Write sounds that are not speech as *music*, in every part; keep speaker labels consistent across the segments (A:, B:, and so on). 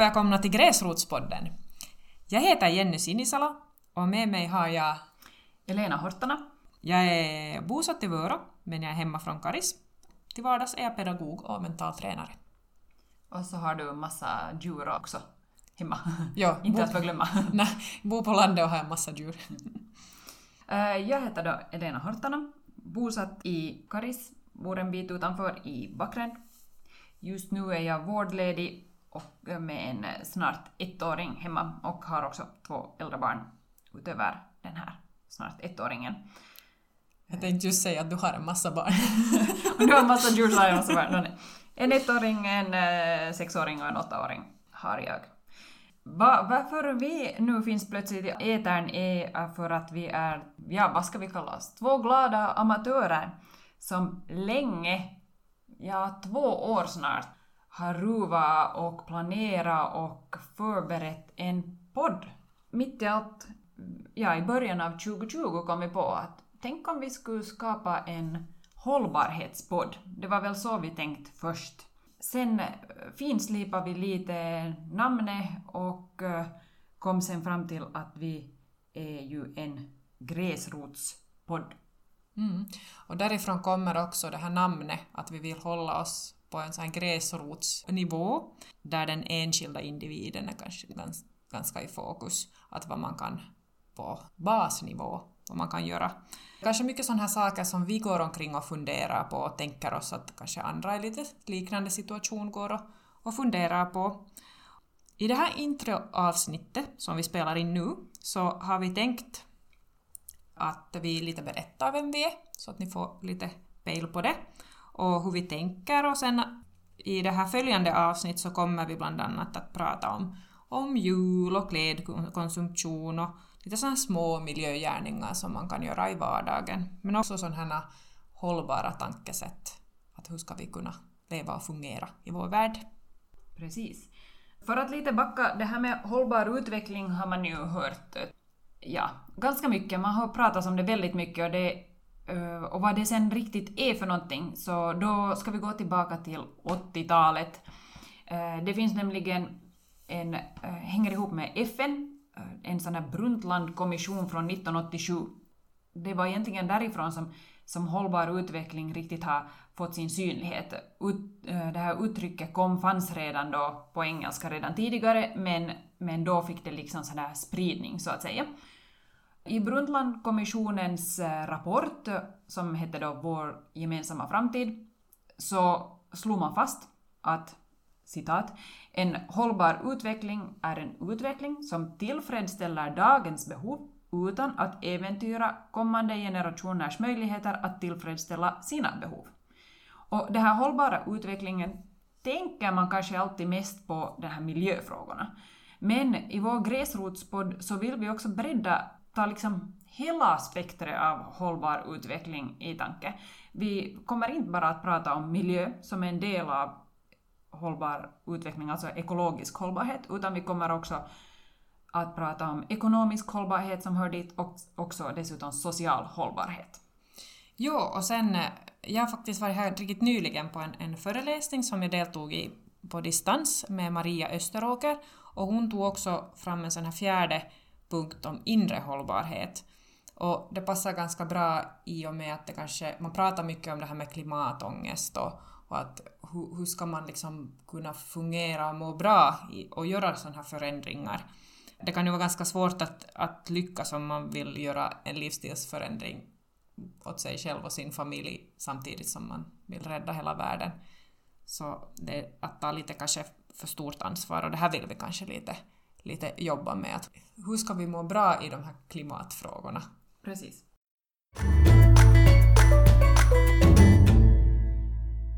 A: Och välkomna till Gräsrotspodden! Jag heter Jenny Sinisalo och med mig har jag
B: Elena Hortana.
A: Jag är bosatt i Vörå, men jag är hemma från Karis. Till vardags är jag pedagog och mental tränare.
B: Och så har du massa djur också hemma.
A: Ja, *laughs*
B: Inte att förglömma. *laughs*
A: Nej, bor på landet och har en massa djur. *laughs*
B: Eh, Jag heter då Elena Hortana, bosatt i Karis, bor en bit utanför i Backränd. Just nu är jag vårdledig och med en snart ettåring hemma och har också två äldre barn utöver den här snart ettåringen.
A: Jag tänkte just säga att du har en massa barn. *laughs*
B: Du har en massa djur så har jag en massa barn. En ettåring, en eh, sexåring och en åttaåring har jag. Va, varför vi nu finns plötsligt i etern är för att vi är, ja vad ska vi kalla oss, två glada amatörer som länge, ja två år snart, har ruvat och planerat och förberett en podd. Mitt i allt, ja i början av 2020 kom vi på att tänk om vi skulle skapa en hållbarhetspodd. Det var väl så vi tänkt först. Sen eh, finslipade vi lite namnet och eh, kom sen fram till att vi är ju en gräsrotspodd.
A: Mm. Och därifrån kommer också det här namnet, att vi vill hålla oss på en sån här gräsrotsnivå, där den enskilda individen är kanske ganska, ganska i fokus. Att vad man kan på basnivå, vad man kan göra. Kanske mycket sådana här saker som vi går omkring och funderar på och tänker oss att kanske andra i lite liknande situation går och, och funderar på. I det här introavsnittet som vi spelar in nu så har vi tänkt att vi lite berättar vem vi är, så att ni får lite pejl på det och hur vi tänker och sen i det här följande avsnitt så kommer vi bland annat att prata om, om jul och klädkonsumtion och lite sådana små miljögärningar som man kan göra i vardagen. Men också sådana hållbara tankesätt. Att hur ska vi kunna leva och fungera i vår värld?
B: Precis. För att lite backa, det här med hållbar utveckling har man ju hört ja, ganska mycket. Man har pratat om det väldigt mycket och, det, Eh, och vad det sen riktigt är för någonting, så då ska vi gå tillbaka till 80-talet. Eh, det finns nämligen en, eh, hänger ihop med FN, en sån här Brundtlandkommission från 1987. Det var egentligen därifrån som, som hållbar utveckling riktigt har fått sin synlighet. Ut, det här uttrycket kom, fanns redan då på engelska redan tidigare, men, men då fick det liksom sån här spridning så att säga. I Brundtlandkommissionens eh, rapport, som hette då Vår gemensamma framtid, så slog man fast att citat, en hållbar utveckling är en utveckling som tillfredsställer dagens behov utan att äventyra kommande generationers möjligheter att tillfredsställa sina behov. Och den här hållbara utvecklingen tänker man kanske alltid mest på de här miljöfrågorna. Men i vår gräsrotspodd så vill vi också bredda, ta liksom hela spektret av hållbar utveckling i tanke. Vi kommer inte bara att prata om miljö som en del av hållbar utveckling, alltså ekologisk hållbarhet, utan vi kommer också att prata om ekonomisk hållbarhet som hör dit och också dessutom social hållbarhet.
A: Jo, och sen, eh, jag har faktiskt varit här riktigt nyligen på en, en föreläsning som jag deltog i på distans med Maria Österåker och hon tog också fram en sån här fjärde punkt om inre hållbarhet. Och det passar ganska bra i och med att det kanske, man pratar mycket om det här med klimatångest och, och att hur, hur ska man liksom kunna fungera och må bra i, och göra sådana här förändringar. Det kan ju vara ganska svårt att, att lyckas om man vill göra en livsstilsförändring åt sig själv och sin familj samtidigt som man vill rädda hela världen. Så det är att ta lite kanske för stort ansvar och det här vill vi kanske lite, lite jobba med. Att hur ska vi må bra i de här klimatfrågorna?
B: Precis.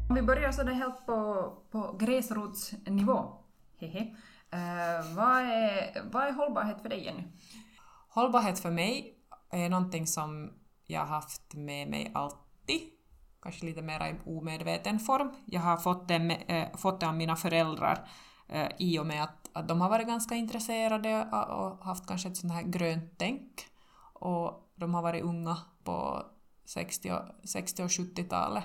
B: Om vi börjar sådär helt på, på gräsrotsnivå. Hehe. Eh, vad, är, vad är hållbarhet för dig Jenny?
A: Hållbarhet för mig är någonting som jag har haft med mig alltid, kanske lite mer i omedveten form. Jag har fått det, med, äh, fått det av mina föräldrar äh, i och med att, att de har varit ganska intresserade och haft kanske ett sånt här grönt tänk. Och de har varit unga på 60 och, 60 och 70-talet.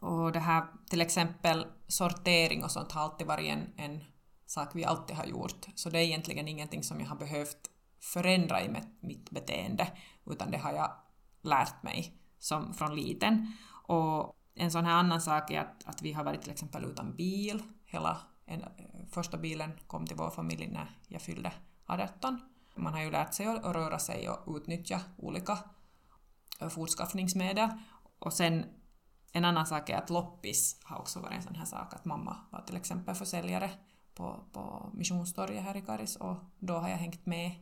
A: Och det här till exempel sortering och sånt har alltid varit en, en sak vi alltid har gjort. Så det är egentligen ingenting som jag har behövt förändra i mitt beteende, utan det har jag lärt mig som från liten. Och en sån här annan sak är att, att vi har varit till exempel utan bil. Hela en, eh, första bilen kom till vår familj när jag fyllde 18. Man har ju lärt sig att röra sig och utnyttja olika eh, fortskaffningsmedel. Och sen en annan sak är att loppis har också varit en sån här sak att mamma var till exempel försäljare på, på Missionstorget här i Karis och då har jag hängt med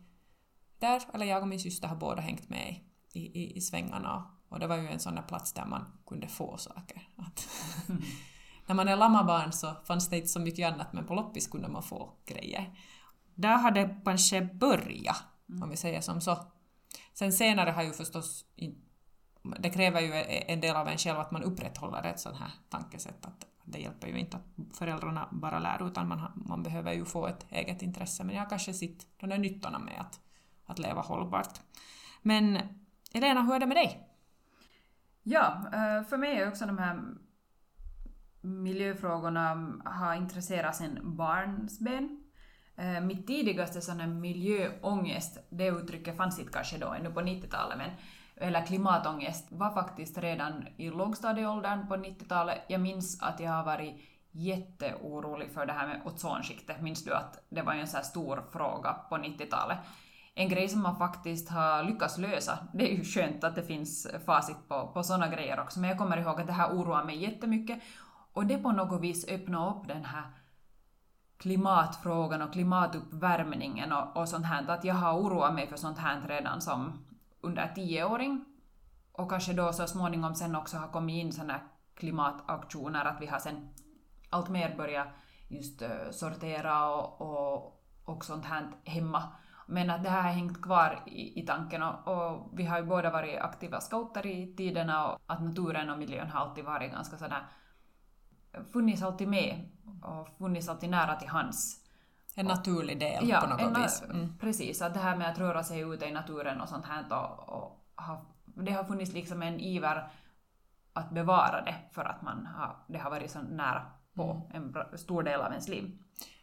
A: där, eller jag och min syster har båda hängt med i, i, i svängarna och det var ju en sån där plats där man kunde få saker. Att mm när man är lammabarn så fanns det inte så mycket annat men på loppis kunde man få grejer. Där har det kanske börjat, mm. om vi säger som så. Sen senare har ju förstås det kräver ju e- en del av en själv att man upprätthåller ett sånt här tankesätt. Att det hjälper ju inte att föräldrarna bara lär utan man, man behöver ju få ett eget intresse. Men jag har kanske sett de där nyttorna med att, att leva hållbart. Men Elena, hur är det med dig?
B: Ja, eh, för mig är också de här miljöfrågorna mm, har intresserat sedan barnsben. Eh, mitt tidigaste sån miljöångest, det uttrycket fanns inte kanske då ännu på 90-talet, men eller klimatångest var faktiskt redan i lågstadieåldern på 90-talet. Jag minns att jag har varit jätteorolig för det här med ozonskiktet. Minns du att det var en så här stor fråga på 90-talet? En grej som man faktiskt har lyckats lösa. Det är ju skönt att det finns facit på, på sådana grejer också, men jag kommer ihåg att det här oroar mig jättemycket. Och det på något vis öppnar upp den här klimatfrågan och klimatuppvärmningen och, och sånt här. Att jag har oroat mig för sånt här redan som under tioåring och kanske då så småningom sen också har kommit in sådana klimataktioner, att vi har sen allt mer börjat just eh, sortera och, och, och sånt här hemma. Men att det här har hängt kvar i, i tanken och, och, vi har ju båda varit aktiva scouter i tiderna och att naturen och miljön har alltid varit ganska sådär funnits alltid med och funnits alltid nära till hands.
A: En naturlig del ja, på något en, vis.
B: Mm. Precis, att det här med att röra sig ute i naturen och sånt här och, och ha, det har funnits liksom en iver att bevara det för att man har, det har varit så nära på mm. en stor del av ens liv.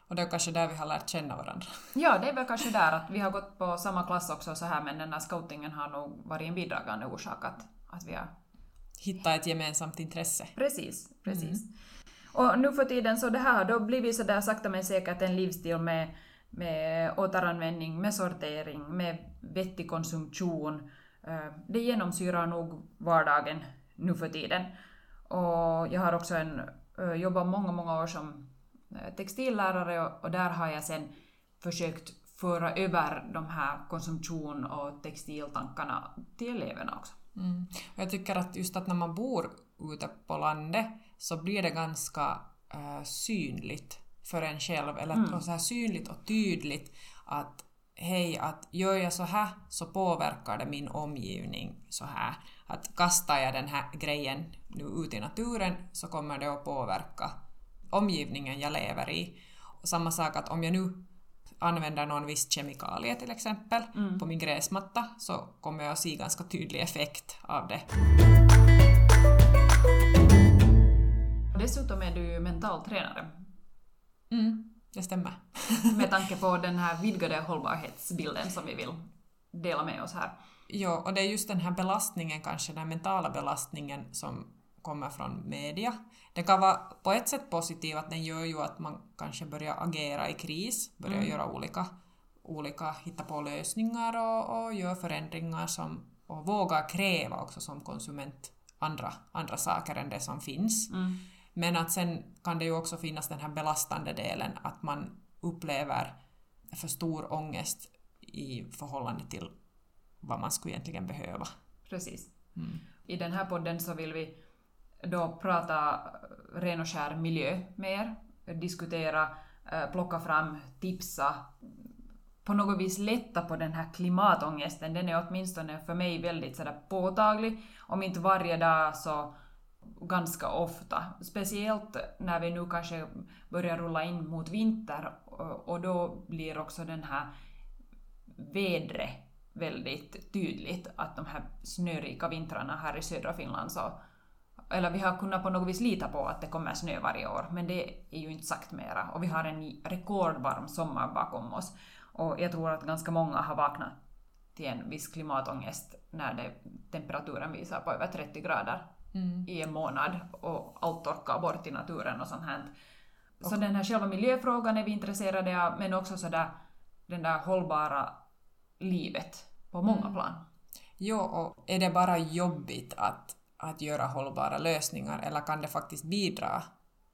A: Och det är kanske där vi har lärt känna varandra.
B: Ja, det är väl kanske där att vi har gått på samma klass också så här men den här scoutingen har nog varit en bidragande orsak att, att vi har
A: hittat ett gemensamt intresse.
B: Precis, precis. Mm. Och nu för tiden så det här då blivit så där sakta men säkert en livsstil med, med återanvändning, med sortering, med vettig konsumtion. Eh, det genomsyrar nog vardagen nu för tiden. Och jag har också en, eh, jobbat många, många år som eh, textillärare och, och där har jag sen försökt föra över de här konsumtion och textiltankarna till eleverna också.
A: Mm. Jag tycker att just att när man bor ute på landet så blir det ganska äh, synligt för en själv, eller mm. så här synligt och tydligt att hej, att gör jag så här så påverkar det min omgivning så här. Att kastar jag den här grejen nu ut i naturen så kommer det att påverka omgivningen jag lever i. Och samma sak att om jag nu använder någon viss kemikalie till exempel mm. på min gräsmatta så kommer jag att se ganska tydlig effekt av det.
B: Dessutom är du mentaltränare.
A: Mm, det stämmer. *laughs*
B: med tanke på den här vidgade hållbarhetsbilden som vi vill dela med oss här.
A: Ja, och det är just den här belastningen kanske, den mentala belastningen som kommer från media. Det kan vara på ett sätt positivt att den gör ju att man kanske börjar agera i kris, börjar mm. göra olika, olika, hitta på lösningar och, och gör förändringar som, och vågar kräva också som konsument andra, andra saker än det som finns. Mm. Men att sen kan det ju också finnas den här belastande delen att man upplever för stor ångest i förhållande till vad man skulle egentligen behöva.
B: Precis. Mm. I den här podden så vill vi då prata eh, ren och skär miljö mer. diskutera, eh, plocka fram, tipsa, på något vis lätta på den här klimatångesten. Den är åtminstone för mig väldigt sådär påtaglig. Om inte varje dag så ganska ofta. Speciellt när vi nu kanske börjar rulla in mot vinter eh, och då blir också den här vädret väldigt tydligt. Att de här snörika vintrarna här i södra Finland så eller vi har kunnat på något vis lita på att det kommer snö varje år, men det är ju inte sagt mera. Och vi har en rekordvarm sommar bakom oss. Och jag tror att ganska många har vaknat till en viss klimatångest när det, temperaturen visar på över 30 grader mm. i en månad och allt torkar bort i naturen och sånt här. Så den här själva miljöfrågan är vi intresserade av, men också sådär den där hållbara livet på många mm. plan.
A: Jo, och är det bara jobbigt att, att göra hållbara lösningar eller kan det faktiskt bidra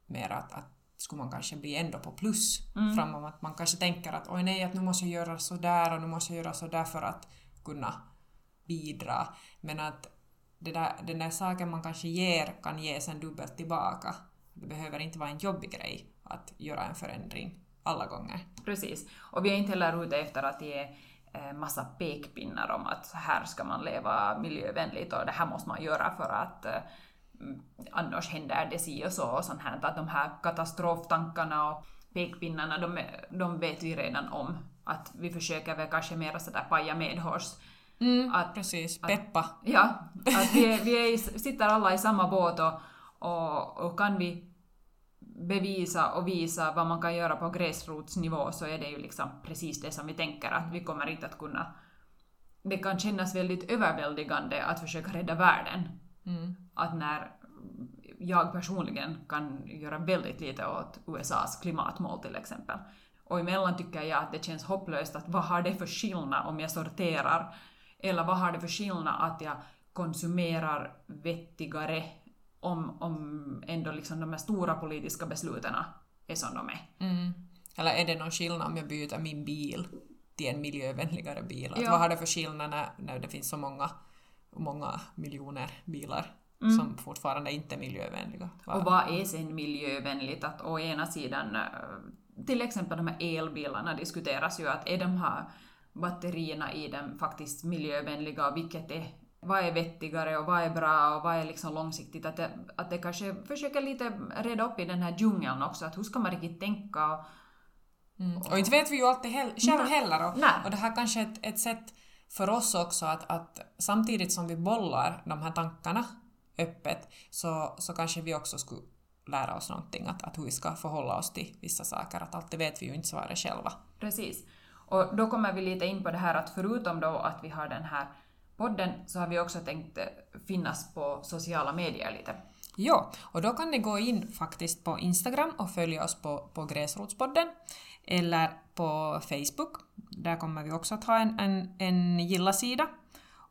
A: mer att, att skulle man kanske bli ändå på plus mm. framom att man kanske tänker att oj nej, att nu måste jag göra så där och nu måste jag göra så där för att kunna bidra. Men att det där, den där saken man kanske ger kan ge sen dubbelt tillbaka. Det behöver inte vara en jobbig grej att göra en förändring alla gånger.
B: Precis. Och vi är inte heller ute efter att ge massa pekpinnar om att här ska man leva miljövänligt och det här måste man göra för att eh, annars händer det si och så och sånt här. Att de här katastroftankarna och pekpinnarna, de, de vet vi redan om. Att vi försöker väl kanske mer sådär paja medhårs.
A: Mm, att, precis, peppa. Att,
B: ja, att vi, vi är, sitter alla i samma båt och, och, och kan vi bevisa och visa vad man kan göra på gräsrotsnivå så är det ju liksom precis det som vi tänker att vi kommer inte att kunna... Det kan kännas väldigt överväldigande att försöka rädda världen. Mm. Att när jag personligen kan göra väldigt lite åt USAs klimatmål till exempel. Och emellan tycker jag att det känns hopplöst att vad har det för skillnad om jag sorterar? Eller vad har det för skillnad att jag konsumerar vettigare om, om ändå liksom de här stora politiska besluten är som de är.
A: Mm. Eller är det någon skillnad om jag byter min bil till en miljövänligare bil? Att Vad har det för skillnad när, när det finns så många, många miljoner bilar mm. som fortfarande inte är miljövänliga?
B: Vad... Och vad är sen miljövänligt? Att å ena sidan, eh, till exempel de här elbilarna diskuteras ju att är de här batterierna i dem faktiskt miljövänliga och vilket är vad är vettigare och vad är bra och vad är liksom långsiktigt. Att det, att det kanske försöker lite reda upp i den här djungeln också, att hur ska man riktigt tänka och,
A: mm. och inte vet vi ju alltid hel själv heller. Och, och det här kanske är ett, ett sätt för oss också att, att samtidigt som vi bollar de här tankarna öppet så, så kanske vi också skulle lära oss någonting, att, att hur vi ska förhålla oss till vissa saker, att alltid vet vi ju inte svaret själva.
B: Precis. Och då kommer vi lite in på det här att förutom då att vi har den här podden så har vi också tänkt eh, finnas på sociala medier lite.
A: Ja, och då kan ni gå in faktiskt på Instagram och följa oss på, på Gräsrotspodden eller på Facebook. Där kommer vi också att ha en, en, en gilla-sida.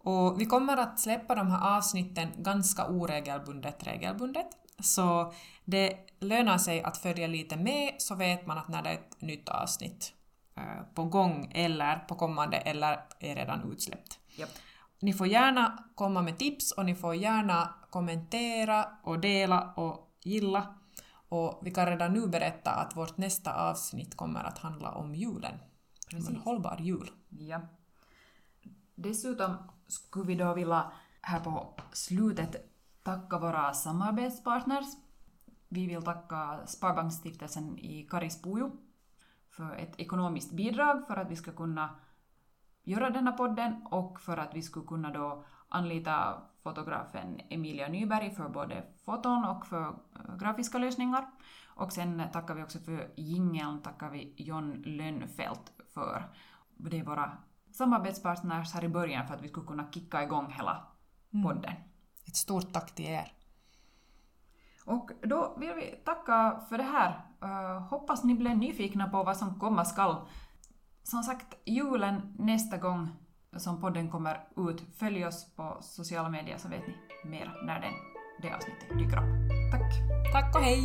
A: Och vi kommer att släppa de här avsnitten ganska oregelbundet regelbundet. Så det lönar sig att följa lite med så vet man att när det är ett nytt avsnitt eh, på gång eller på kommande eller är redan utsläppt.
B: Yep.
A: Ni får gärna komma med tips och ni får gärna kommentera och dela och gilla. Och vi kan redan nu berätta att vårt nästa avsnitt kommer att handla om julen. Precis. En hållbar jul.
B: Ja. Dessutom skulle vi då vilja här på slutet tacka våra samarbetspartners. Vi vill tacka Sparbanksstiftelsen i Karispujo för ett ekonomiskt bidrag för att vi ska kunna göra denna podden och för att vi skulle kunna då anlita fotografen Emilia Nyberg för både foton och för eh, grafiska lösningar. Och sen tackar vi också för jingeln, tackar vi John Lönnfelt för. Det är våra samarbetspartners här i början för att vi skulle kunna kicka igång hela mm. podden.
A: Ett stort tack till er.
B: Och då vill vi tacka för det här. Uh, hoppas ni blev nyfikna på vad som komma skall som sagt, julen nästa gång som podden kommer ut. Följ oss på sociala medier så vet ni mer när den, det avsnittet dyker upp. Tack!
A: Tack och hej!